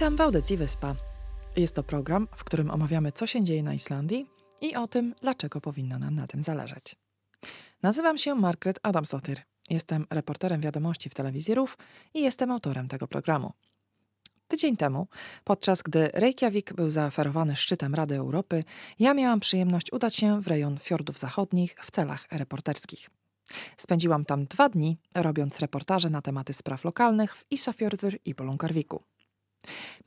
Witam w audycji Wyspa. Jest to program, w którym omawiamy, co się dzieje na Islandii i o tym, dlaczego powinno nam na tym zależeć. Nazywam się Margaret Adamsdottir. Jestem reporterem wiadomości w telewizji RUF i jestem autorem tego programu. Tydzień temu, podczas gdy Reykjavik był zaoferowany szczytem Rady Europy, ja miałam przyjemność udać się w rejon fiordów zachodnich w celach reporterskich. Spędziłam tam dwa dni, robiąc reportaże na tematy spraw lokalnych w Isafjordur i Bolungarwiku.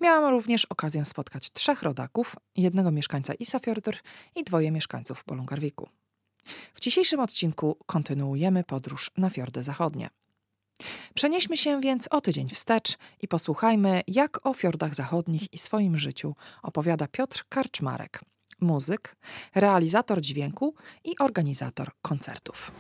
Miałam również okazję spotkać trzech rodaków, jednego mieszkańca Isafjordur i dwoje mieszkańców Bolungarwiku. W dzisiejszym odcinku kontynuujemy podróż na fiordy zachodnie. Przenieśmy się więc o tydzień wstecz i posłuchajmy, jak o fiordach zachodnich i swoim życiu opowiada Piotr Karczmarek, muzyk, realizator dźwięku i organizator koncertów.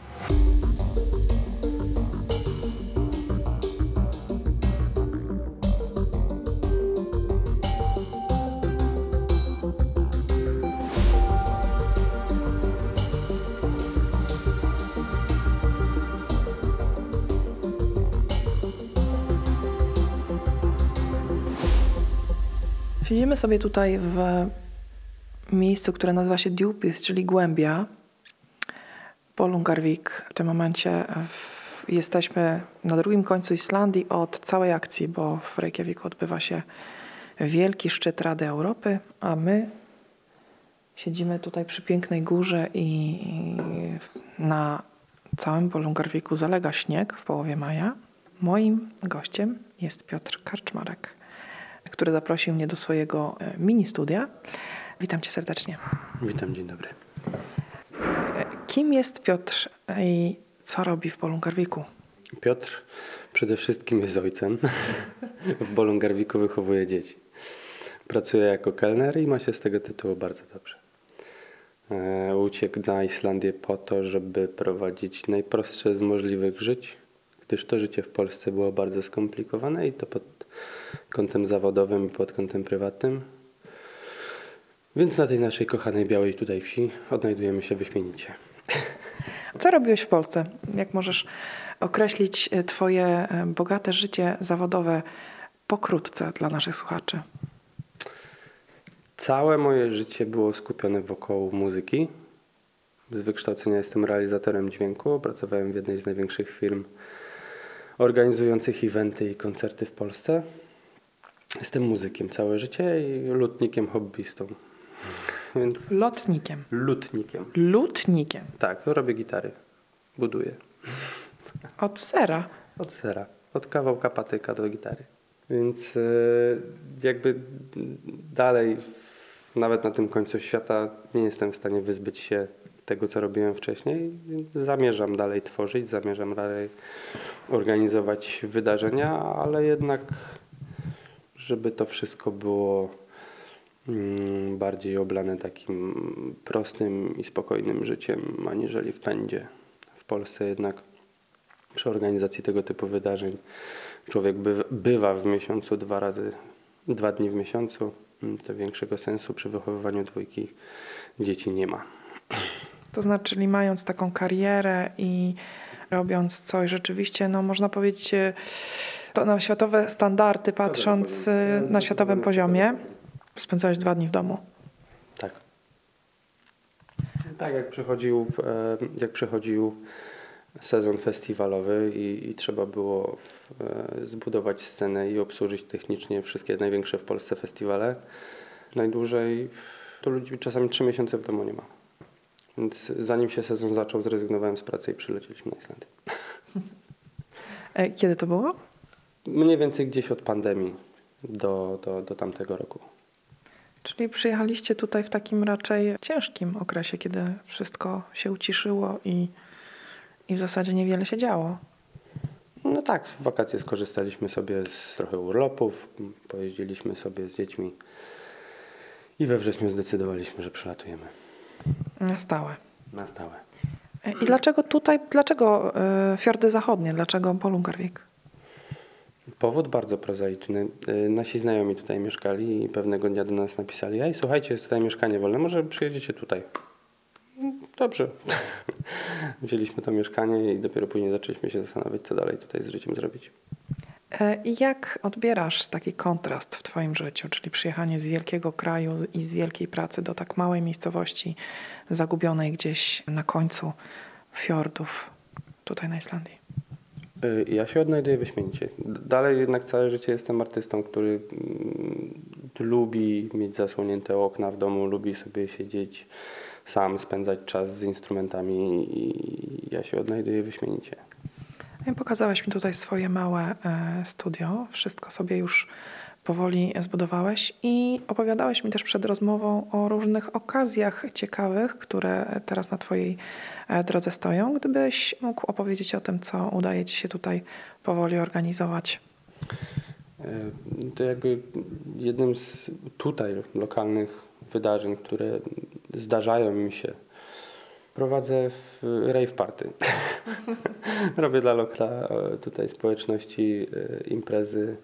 Siedzimy sobie tutaj w miejscu, które nazywa się Dupis, czyli Głębia. Polungarvik. W tym momencie w, jesteśmy na drugim końcu Islandii od całej akcji, bo w Reykjaviku odbywa się wielki szczyt Rady Europy, a my siedzimy tutaj przy pięknej górze i na całym Polungarviku zalega śnieg w połowie maja. Moim gościem jest Piotr Karczmarek który zaprosił mnie do swojego e, mini studia. Witam cię serdecznie. Witam, dzień dobry. E, kim jest Piotr i co robi w Bolungarwiku? Piotr przede wszystkim jest ojcem. w Bolungarwiku wychowuje dzieci. Pracuje jako kelner i ma się z tego tytułu bardzo dobrze. E, uciekł na Islandię po to, żeby prowadzić najprostsze z możliwych żyć, gdyż to życie w Polsce było bardzo skomplikowane i to pod kątem zawodowym i pod kątem prywatnym. Więc na tej naszej kochanej białej tutaj wsi odnajdujemy się wyśmienicie. Co robiłeś w Polsce? Jak możesz określić e, Twoje e, bogate życie zawodowe pokrótce dla naszych słuchaczy? Całe moje życie było skupione wokół muzyki. Z wykształcenia jestem realizatorem dźwięku. Pracowałem w jednej z największych firm organizujących eventy i koncerty w Polsce. Jestem muzykiem całe życie i lutnikiem hobbystą. Więc Lotnikiem. Lutnikiem. Lutnikiem. Tak, robię gitary. Buduję. Od sera. Od sera. Od kawałka patyka do gitary. Więc e, jakby dalej, nawet na tym końcu świata, nie jestem w stanie wyzbyć się tego, co robiłem wcześniej. Zamierzam dalej tworzyć, zamierzam dalej organizować wydarzenia, ale jednak żeby to wszystko było mm, bardziej oblane takim prostym i spokojnym życiem, aniżeli w pędzie. W Polsce jednak przy organizacji tego typu wydarzeń człowiek bywa w miesiącu dwa razy, dwa dni w miesiącu. To większego sensu przy wychowywaniu dwójki dzieci nie ma. To znaczy, mając taką karierę i robiąc coś rzeczywiście, no można powiedzieć, to na światowe standardy, patrząc y, na światowym poziomie, spędzałeś dwa dni w domu. Tak. Tak, jak przechodził, e, jak przechodził sezon festiwalowy i, i trzeba było e, zbudować scenę i obsłużyć technicznie wszystkie największe w Polsce festiwale, najdłużej to ludzi czasami trzy miesiące w domu nie ma. Więc zanim się sezon zaczął, zrezygnowałem z pracy i przylecieliśmy na Islandię. E, kiedy to było? Mniej więcej gdzieś od pandemii do, do, do tamtego roku. Czyli przyjechaliście tutaj w takim raczej ciężkim okresie, kiedy wszystko się uciszyło i, i w zasadzie niewiele się działo. No tak, w wakacje skorzystaliśmy sobie z trochę urlopów, pojeździliśmy sobie z dziećmi i we wrześniu zdecydowaliśmy, że przelatujemy. Na stałe. Na stałe. I dlaczego tutaj, dlaczego y, fiordy zachodnie, dlaczego Polungarvik? Powód bardzo prozaiczny. Y, nasi znajomi tutaj mieszkali i pewnego dnia do nas napisali: Ej, słuchajcie, jest tutaj mieszkanie wolne, może przyjedziecie tutaj. Dobrze. Wzięliśmy to mieszkanie i dopiero później zaczęliśmy się zastanawiać, co dalej tutaj z życiem zrobić. E, I jak odbierasz taki kontrast w Twoim życiu, czyli przyjechanie z wielkiego kraju i z wielkiej pracy do tak małej miejscowości, zagubionej gdzieś na końcu fiordów tutaj na Islandii? Y, Ja się odnajduję wyśmienicie. Dalej jednak całe życie jestem artystą, który mm, lubi mieć zasłonięte okna w domu, lubi sobie siedzieć sam, spędzać czas z instrumentami i ja się odnajduję wyśmienicie. No Pokazałeś mi tutaj swoje małe e, studio. Wszystko sobie już powoli zbudowałeś i opowiadałeś mi też przed rozmową o różnych okazjach ciekawych, które teraz na Twojej e, drodze stoją. Gdybyś mógł opowiedzieć o tym, co udaje Ci się tutaj powoli organizować. Y, To jakby jednym z tutaj lokalnych wydarzeń, które zdarzają mi się, prowadzę w rave party. Robię dla lokala e, tutaj społeczności e, imprezy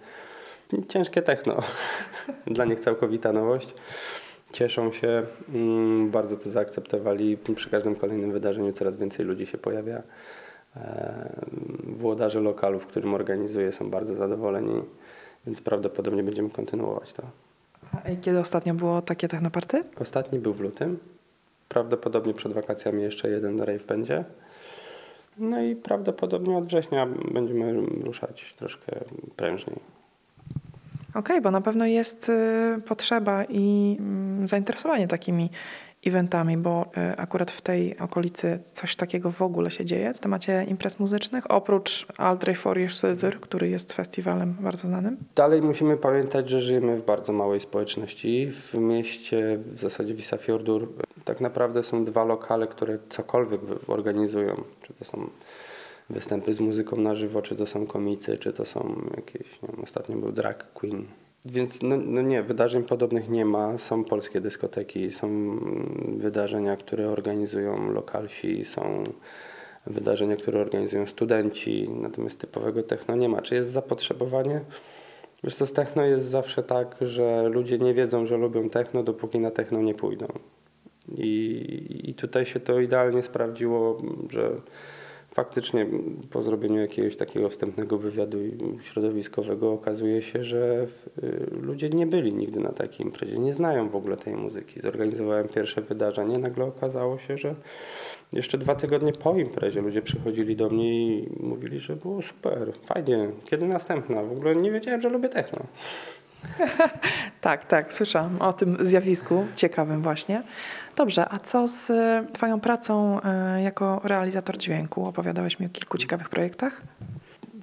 ciężkie techno. dla nich całkowita nowość. Cieszą się, mm, bardzo to zaakceptowali. Przy każdym kolejnym wydarzeniu coraz więcej ludzi się pojawia. E, Włodarze lokalu, w którym organizuję, są bardzo zadowoleni, więc prawdopodobnie będziemy kontynuować to. A Kiedy ostatnio było takie technoparty? Ostatni był w lutym. Prawdopodobnie przed wakacjami jeszcze jeden rave będzie. No i prawdopodobnie od września będziemy ruszać troszkę prężniej. Okej, bo na pewno jest y, potrzeba i mm, zainteresowanie takimi eventami, bo y, akurat w tej okolicy coś takiego w ogóle się dzieje w temacie imprez muzycznych, oprócz Aldrey Forrier Söder, który jest festiwalem bardzo znanym. Dalej musimy pamiętać, że żyjemy w bardzo małej społeczności. W mieście, w zasadzie Wisafjordur, tak naprawdę są dwa lokale, które cokolwiek organizują. Czy to są występy z muzyką na żywo, czy to są komicy, czy to są jakieś, nie wiem, ostatnio był drag queen. Więc no, no nie, wydarzeń podobnych nie ma. Są polskie dyskoteki, są wydarzenia, które organizują lokalsi, są wydarzenia, które organizują studenci, natomiast typowego techno nie ma. Czy jest zapotrzebowanie? Wiesz co, z techno jest zawsze tak, że ludzie nie wiedzą, że lubią techno, dopóki na techno nie pójdą. I, I tutaj się to idealnie sprawdziło, że faktycznie po zrobieniu jakiegoś takiego wstępnego wywiadu środowiskowego okazuje się, że y, ludzie nie byli nigdy na takiej imprezie, nie znają w ogóle tej muzyki. Zorganizowałem pierwsze wydarzenie, nagle okazało się, że jeszcze dwa tygodnie po imprezie ludzie przychodzili do mnie i mówili, że było super, fajnie, kiedy następna? W ogóle nie wiedziałem, że lubię techno. Tak, tak, słyszałam o tym zjawisku, ciekawym właśnie. Dobrze, a co z y, Twoją pracą y, jako realizator dźwięku? Opowiadałeś mi o kilku ciekawych projektach.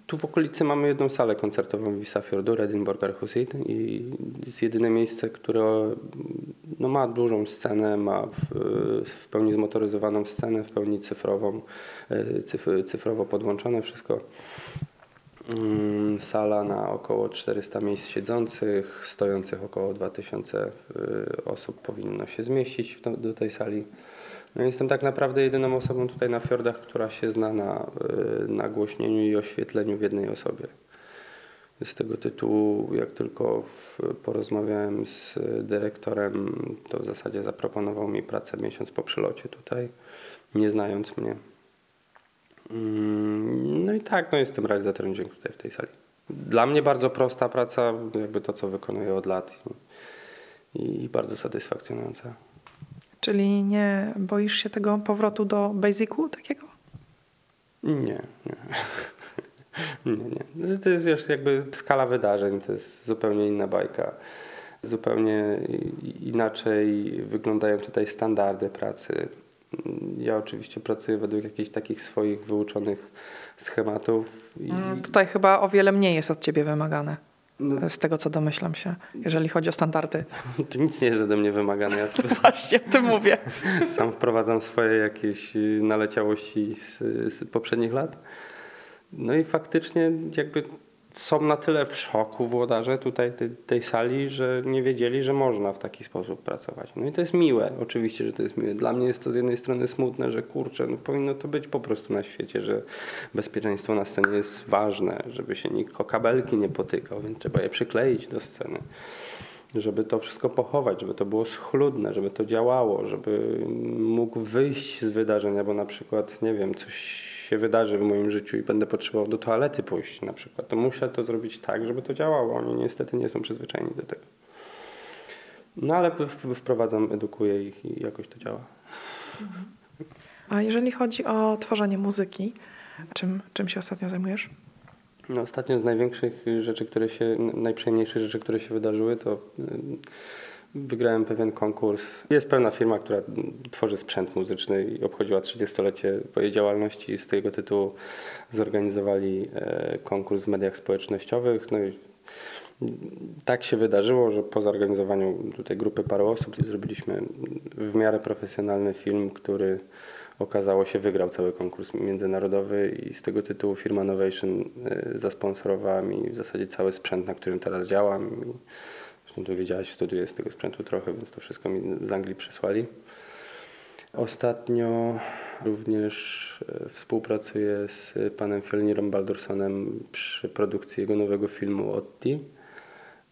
Tu w okolicy mamy jedną salę koncertową w Wisafjordur, Edinburgh Husit i jest jedyne miejsce, które no, ma dużą scenę, ma w, w pełni zmotoryzowaną scenę, w pełni cyfrową, e, cyf, cyfrowo podłączone wszystko. Mm, Sala na około 400 miejsc siedzących, stojących około 2000 y, osób powinno się zmieścić do tej sali. No jestem tak naprawdę jedyną osobą tutaj na fiordach, która się zna na y, nagłośnieniu i oświetleniu w jednej osobie. Z tego tytułu, jak tylko porozmawiałem z dyrektorem, to w zasadzie zaproponował mi pracę miesiąc po przylocie tutaj, nie znając mnie. Mm, No i tak, no jestem realizatorem dźwięku tutaj w tej sali. Dla mnie bardzo prosta praca, jakby to, co wykonuję od lat i, i bardzo satysfakcjonująca. Czyli nie boisz się tego powrotu do basicu takiego? Nie, nie. nie, nie. To jest już jakby skala wydarzeń, to jest zupełnie inna bajka. Zupełnie inaczej wyglądają tutaj standardy pracy. Ja oczywiście pracuję według jakichś takich swoich wyuczonych schematów. I, Mm, Tutaj chyba o wiele mniej jest od ciebie wymagane, no, z tego co domyślam się, jeżeli chodzi o standardy. tu nic nie jest ode mnie wymagane. Ja tylko Właśnie o tym mówię. sam wprowadzam swoje jakieś y, naleciałości z, z poprzednich lat. No i faktycznie jakby są na tyle w szoku włodarze tutaj tej, tej sali, że nie wiedzieli, że można w taki sposób pracować. No i to jest miłe, oczywiście, że to jest miłe. Dla mnie jest to z jednej strony smutne, że kurczę, no powinno to być po prostu na świecie, że bezpieczeństwo na scenie jest ważne, żeby się nikt o kabelki nie potykał, więc trzeba je przykleić do sceny. żeby to wszystko pochować, żeby to było schludne, żeby to działało, żeby mógł wyjść z wydarzenia, bo na przykład, nie wiem, coś się wydarzy w moim życiu i będę potrzebował do toalety pójść na przykład, to muszę to zrobić tak, żeby to działało. Oni niestety nie są przyzwyczajeni do tego. No ale wprowadzam, edukuję ich i jakoś to działa. A jeżeli chodzi o tworzenie muzyki, czym, czym się ostatnio zajmujesz? No, ostatnio z największych rzeczy, które się, najprzyjemniejszych rzeczy, które się wydarzyły, to y, wygrałem pewien konkurs. Jest pewna firma, która tworzy sprzęt muzyczny i obchodziła 30-lecie swojej działalności. Z tego tytułu zorganizowali e, konkurs w mediach społecznościowych. No i tak się wydarzyło, że po zorganizowaniu tutaj grupy paru osób zrobiliśmy w miarę profesjonalny film, który okazało się wygrał cały konkurs międzynarodowy i z tego tytułu firma Novation y, zasponsorowała mi w zasadzie cały sprzęt, na którym teraz działam. I Zresztą tu wiedziałaś, w studiu jest tego sprzętu trochę, więc to wszystko mi z Anglii przysłali. Ostatnio również e, współpracuję z panem Fjolnirem Baldursonem przy produkcji jego nowego filmu Otti.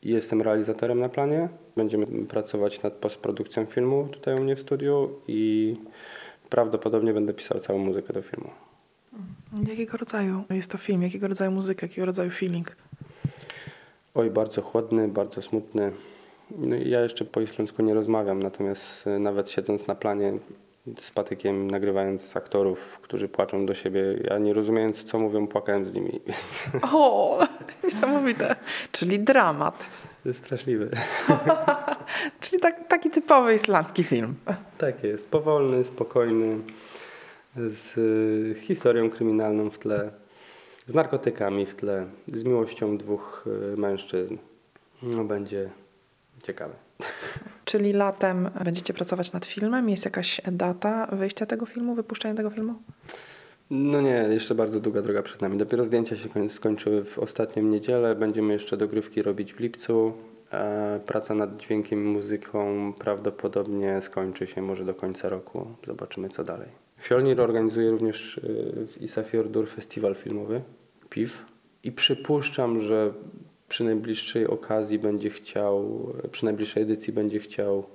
Jestem realizatorem na planie. Będziemy pracować nad postprodukcją filmu tutaj u mnie w studiu i prawdopodobnie będę pisał całą muzykę do filmu. Jakiego rodzaju jest to film? Jakiego rodzaju muzyka? Jakiego rodzaju feeling? Oj, bardzo chłodny, bardzo smutny. No ja jeszcze po islandzku nie rozmawiam, natomiast e, nawet siedząc na planie z patykiem, nagrywając aktorów, którzy płaczą do siebie, ja nie rozumiejąc co mówią, płakałem z nimi. O, niesamowite. Czyli dramat. Straszliwe. Czyli tak, taki typowy islandzki film. Tak jest, powolny, spokojny, z y, historią kryminalną w tle, z narkotykami w tle, z miłością dwóch y, mężczyzn. No będzie ciekawe. Czyli latem będziecie pracować nad filmem? Jest jakaś data wyjścia tego filmu, wypuszczenia tego filmu? No nie, jeszcze bardzo długa droga przed nami. Dopiero zdjęcia się koń- skończyły w ostatnią niedzielę. Będziemy jeszcze dogrywki robić w lipcu. E, Praca nad dźwiękiem i muzyką prawdopodobnie skończy się może do końca roku. Zobaczymy co dalej. Fjolnir organizuje również y, w Isafjordur festiwal filmowy PIF i przypuszczam, że przy najbliższej okazji będzie chciał, przy najbliższej edycji będzie chciał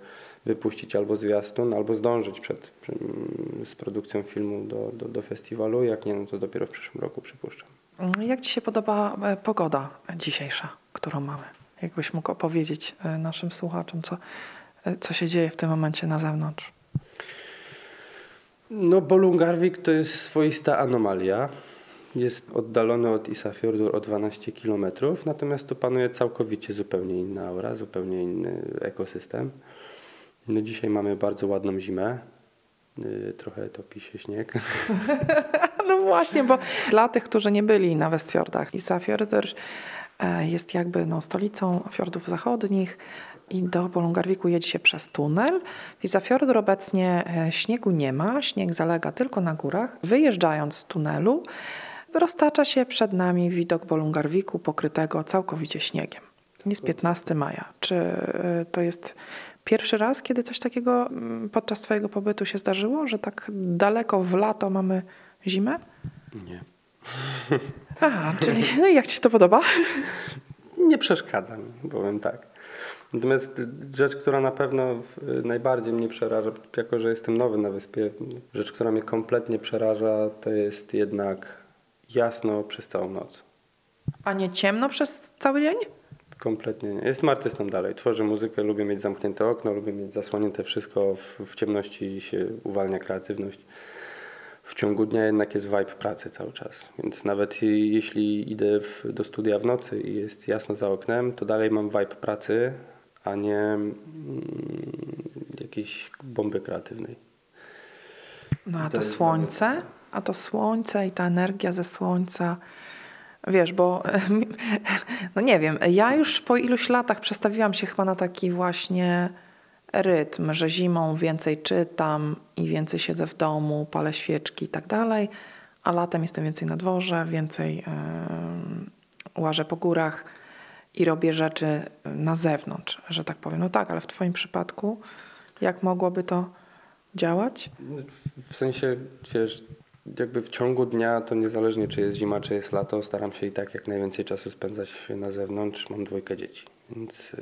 wypuścić albo zwiastun, albo zdążyć przed, przy, z produkcją filmu do, do, do festiwalu. Jak nie, no to dopiero w przyszłym roku przypuszczam. Jak Ci się podoba e, pogoda dzisiejsza, którą mamy? Jakbyś mógł opowiedzieć e, naszym słuchaczom, co, e, co się dzieje w tym momencie na zewnątrz? No, Bolungarvik to jest swoista anomalia. Jest oddalony od Isafjordur o 12 km, natomiast tu panuje całkowicie zupełnie inna aura, zupełnie inny ekosystem. No, dzisiaj mamy bardzo ładną zimę. Yy, Trochę topi się śnieg. No właśnie, bo dla tych, którzy nie byli na Westfjordach, Isafjordur e, jest jakby no, stolicą fiordów zachodnich i do Bolungarwiku jedzie się przez tunel. W Isafjordur obecnie e, śniegu nie ma, śnieg zalega tylko na górach. Wyjeżdżając z tunelu roztacza się przed nami widok Bolungarwiku pokrytego całkowicie śniegiem. Jest 15 maja. Czy e, to jest pierwszy raz, kiedy coś takiego mm, podczas Twojego pobytu się zdarzyło, że tak daleko w lato mamy zimę? Nie. Aha, czyli no jak Ci się to podoba? Nie przeszkadza mi, powiem tak. Natomiast rzecz, która na pewno y, najbardziej mnie przeraża, jako że jestem nowy na wyspie, rzecz, która mnie kompletnie przeraża, to jest jednak jasno przez całą noc. A nie ciemno przez cały dzień? Kompletnie nie. Jestem artystą dalej. Tworzę muzykę, lubię mieć zamknięte okno, lubię mieć zasłonięte wszystko. W, w ciemności się uwalnia kreatywność. W ciągu dnia jednak jest vibe pracy cały czas. Więc nawet jeśli idę w, do studia w nocy i jest jasno za oknem, to dalej mam vibe pracy, a nie mm, jakiejś bomby kreatywnej. No a To słońce, a to słońce i ta energia ze słońca. Wiesz, bo no nie wiem, ja już po iluś latach przestawiłam się chyba na taki właśnie rytm, że zimą więcej czytam i więcej siedzę w domu, palę świeczki i tak dalej, a latem jestem więcej na dworze, więcej em, łażę po górach i robię rzeczy na zewnątrz, że tak powiem. No tak, ale w Twoim przypadku jak mogłoby to działać? W sensie, wiesz, jakby w ciągu dnia, to niezależnie czy jest zima, czy jest lato, staram się i tak jak najwięcej czasu spędzać na zewnątrz. Mam dwójkę dzieci, Więc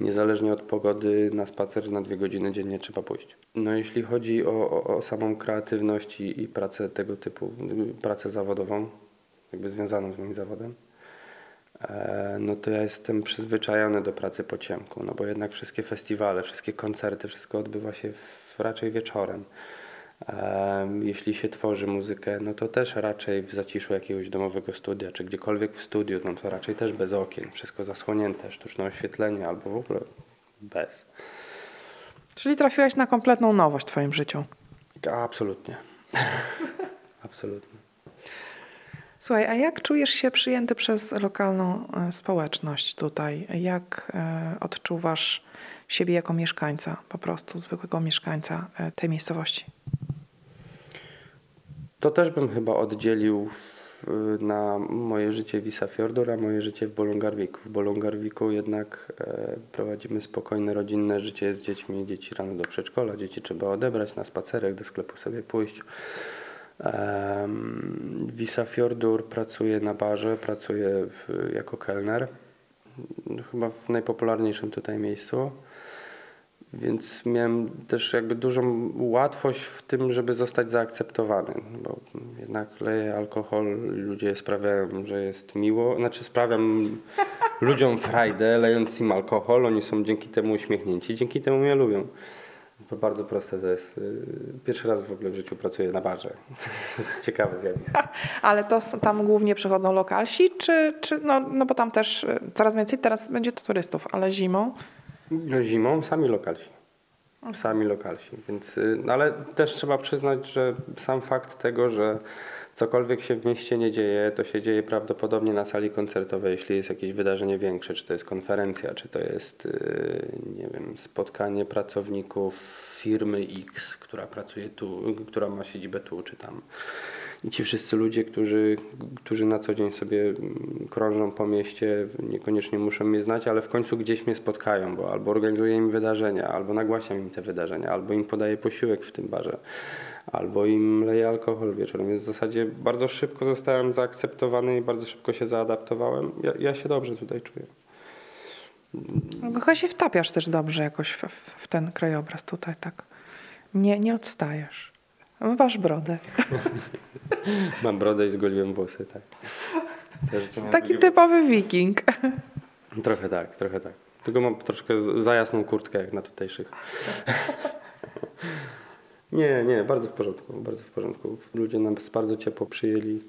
niezależnie od pogody na spacer na dwie godziny dziennie trzeba pójść. No jeśli chodzi o, o, o samą kreatywność i, i pracę tego typu, y, pracę zawodową, jakby związaną z moim zawodem, no to ja jestem przyzwyczajony do pracy po ciemku, no bo jednak wszystkie festiwale, wszystkie koncerty, wszystko odbywa się w, raczej wieczorem. Em, Jeśli się tworzy muzykę, no to też raczej w zaciszu jakiegoś domowego studia, czy gdziekolwiek w studiu, no to raczej też bez okien, wszystko zasłonięte, sztuczne oświetlenie albo w ogóle bez. Czyli trafiłeś na kompletną nowość w twoim życiu. Absolutnie. Absolutnie. Słuchaj, a jak czujesz się przyjęty przez lokalną e, społeczność tutaj? Jak e, odczuwasz siebie jako mieszkańca, po prostu zwykłego mieszkańca e, tej miejscowości? To też bym chyba oddzielił na moje życie w Isafjordur, a moje życie w Bolungarwiku. W Bolungarwiku jednak prowadzimy spokojne, rodzinne życie z dziećmi. Dzieci rano do przedszkola, dzieci trzeba odebrać na spacerek, do sklepu sobie pójść. Em, W Isafjordur pracuję na barze, pracuję w, jako kelner. Chyba w najpopularniejszym tutaj miejscu. Więc miałem też jakby dużą łatwość w tym, żeby zostać zaakceptowany, bo jednak leję alkohol, ludzie sprawiają, że jest miło, znaczy sprawiam ludziom frajdę, lejąc im alkohol, oni są dzięki temu uśmiechnięci, dzięki temu mnie lubią. To bardzo proste to jest. y, Pierwszy raz w ogóle w życiu pracuję na barze. To jest ciekawe zjawisko. Ale to tam głównie przychodzą lokalsi, czy, czy no, no bo tam też e, coraz więcej teraz będzie to turystów, ale zimą No zimą sami lokalsi. Sami lokalsi. Więc, y, no ale też trzeba przyznać, że sam fakt tego, że cokolwiek się w mieście nie dzieje, to się dzieje prawdopodobnie na sali koncertowej, jeśli jest jakieś wydarzenie większe, czy to jest konferencja, czy to jest, y, nie wiem, spotkanie pracowników firmy X, która pracuje tu, która ma siedzibę tu, czy tam. I ci wszyscy ludzie, którzy, którzy na co dzień sobie mm, krążą po mieście, niekoniecznie muszą mnie znać, ale w końcu gdzieś mnie spotkają, bo albo organizuję im wydarzenia, albo nagłaśniam im te wydarzenia, albo im podaję posiłek w tym barze, albo im leję alkohol wieczorem. Więc w zasadzie bardzo szybko zostałem zaakceptowany i bardzo szybko się zaadaptowałem. Ja, ja się dobrze tutaj czuję. No, Chyba się wtapiasz też dobrze jakoś w, w, ten krajobraz tutaj, tak. Nie, nie odstajesz. Masz brodę. Mam brodę i zgoliłem włosy, tak. Taki typowy wiking. Trochę tak, trochę tak. Tylko mam troszkę za jasną kurtkę jak na tutejszych. nie, nie, bardzo w porządku, bardzo w porządku. Ludzie nas bardzo ciepło przyjęli.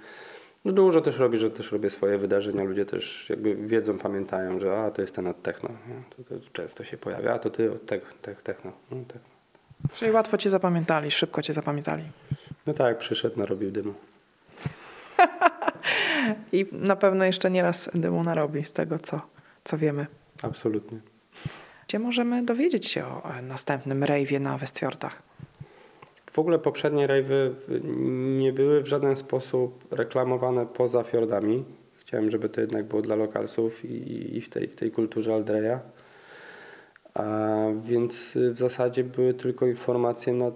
No dużo też robię, że też robię swoje wydarzenia. Ludzie też jakby wiedzą, pamiętają, że a to jest ten od techno. To, to często się pojawia, a to ty od te, te, techno. No, techno. Czyli łatwo cię zapamiętali, szybko cię zapamiętali. no tak, przyszedł, narobił dymu. I na pewno jeszcze nieraz dymu narobi z tego, co, co wiemy. Absolutnie. Gdzie możemy dowiedzieć się o e, następnym rejwie na Westfjordach? W ogóle poprzednie rejwy nie były w żaden sposób reklamowane poza fiordami. Chciałem, żeby to jednak było dla lokalsów i, i w, tej, w tej kulturze Aldreja. A więc w zasadzie były tylko informacje na,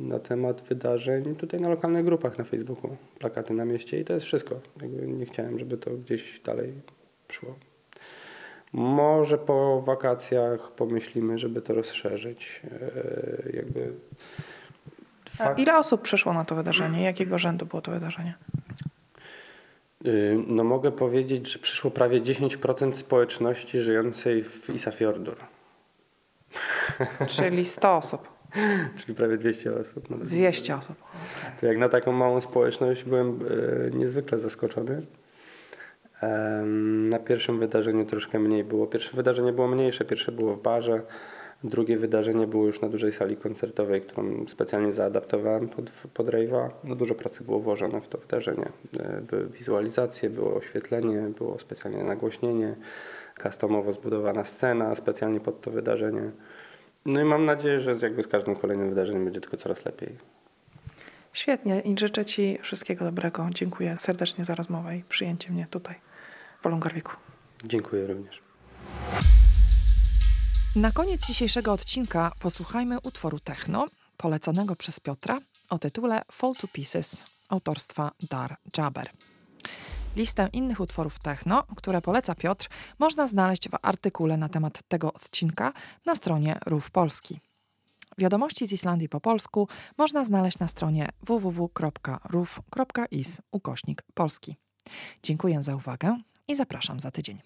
na temat wydarzeń tutaj na lokalnych grupach na Facebooku, plakaty na mieście i to jest wszystko. Jakby nie chciałem, żeby to gdzieś dalej szło. Może po wakacjach pomyślimy, żeby to rozszerzyć. E, jakby fakt- ile osób przyszło na to wydarzenie? Jakiego rzędu było to wydarzenie? Y, No mogę powiedzieć, że przyszło prawie 10% społeczności żyjącej w Isafjordur, Czyli 100 osób, czyli prawie 200 osób. No, 200 osób. To jak na taką małą społeczność byłem e, niezwykle zaskoczony. Na pierwszym wydarzeniu troszkę mniej było. Pierwsze wydarzenie było mniejsze, pierwsze było w barze. Drugie wydarzenie było już na dużej sali koncertowej, którą specjalnie zaadaptowałem pod, pod rave'a. No dużo pracy było włożone w to wydarzenie. E, Były wizualizacje, było oświetlenie, było specjalnie nagłośnienie, customowo zbudowana scena specjalnie pod to wydarzenie. No i mam nadzieję, że jakby z każdym kolejnym wydarzeniem będzie tylko coraz lepiej. Świetnie i życzę Ci wszystkiego dobrego. Dziękuję serdecznie za rozmowę i przyjęcie mnie tutaj w Wolongarwiku. Dziękuję również. Na koniec dzisiejszego odcinka posłuchajmy utworu techno poleconego przez Piotra o tytule Fall to Pieces autorstwa Dar Jaber. Listę innych utworów techno, które poleca Piotr, można znaleźć w artykule na temat tego odcinka na stronie RUF Polski. Wiadomości z Islandii po polsku można znaleźć na stronie www.ruf.is ukośnik polski. Dziękuję za uwagę i zapraszam za tydzień.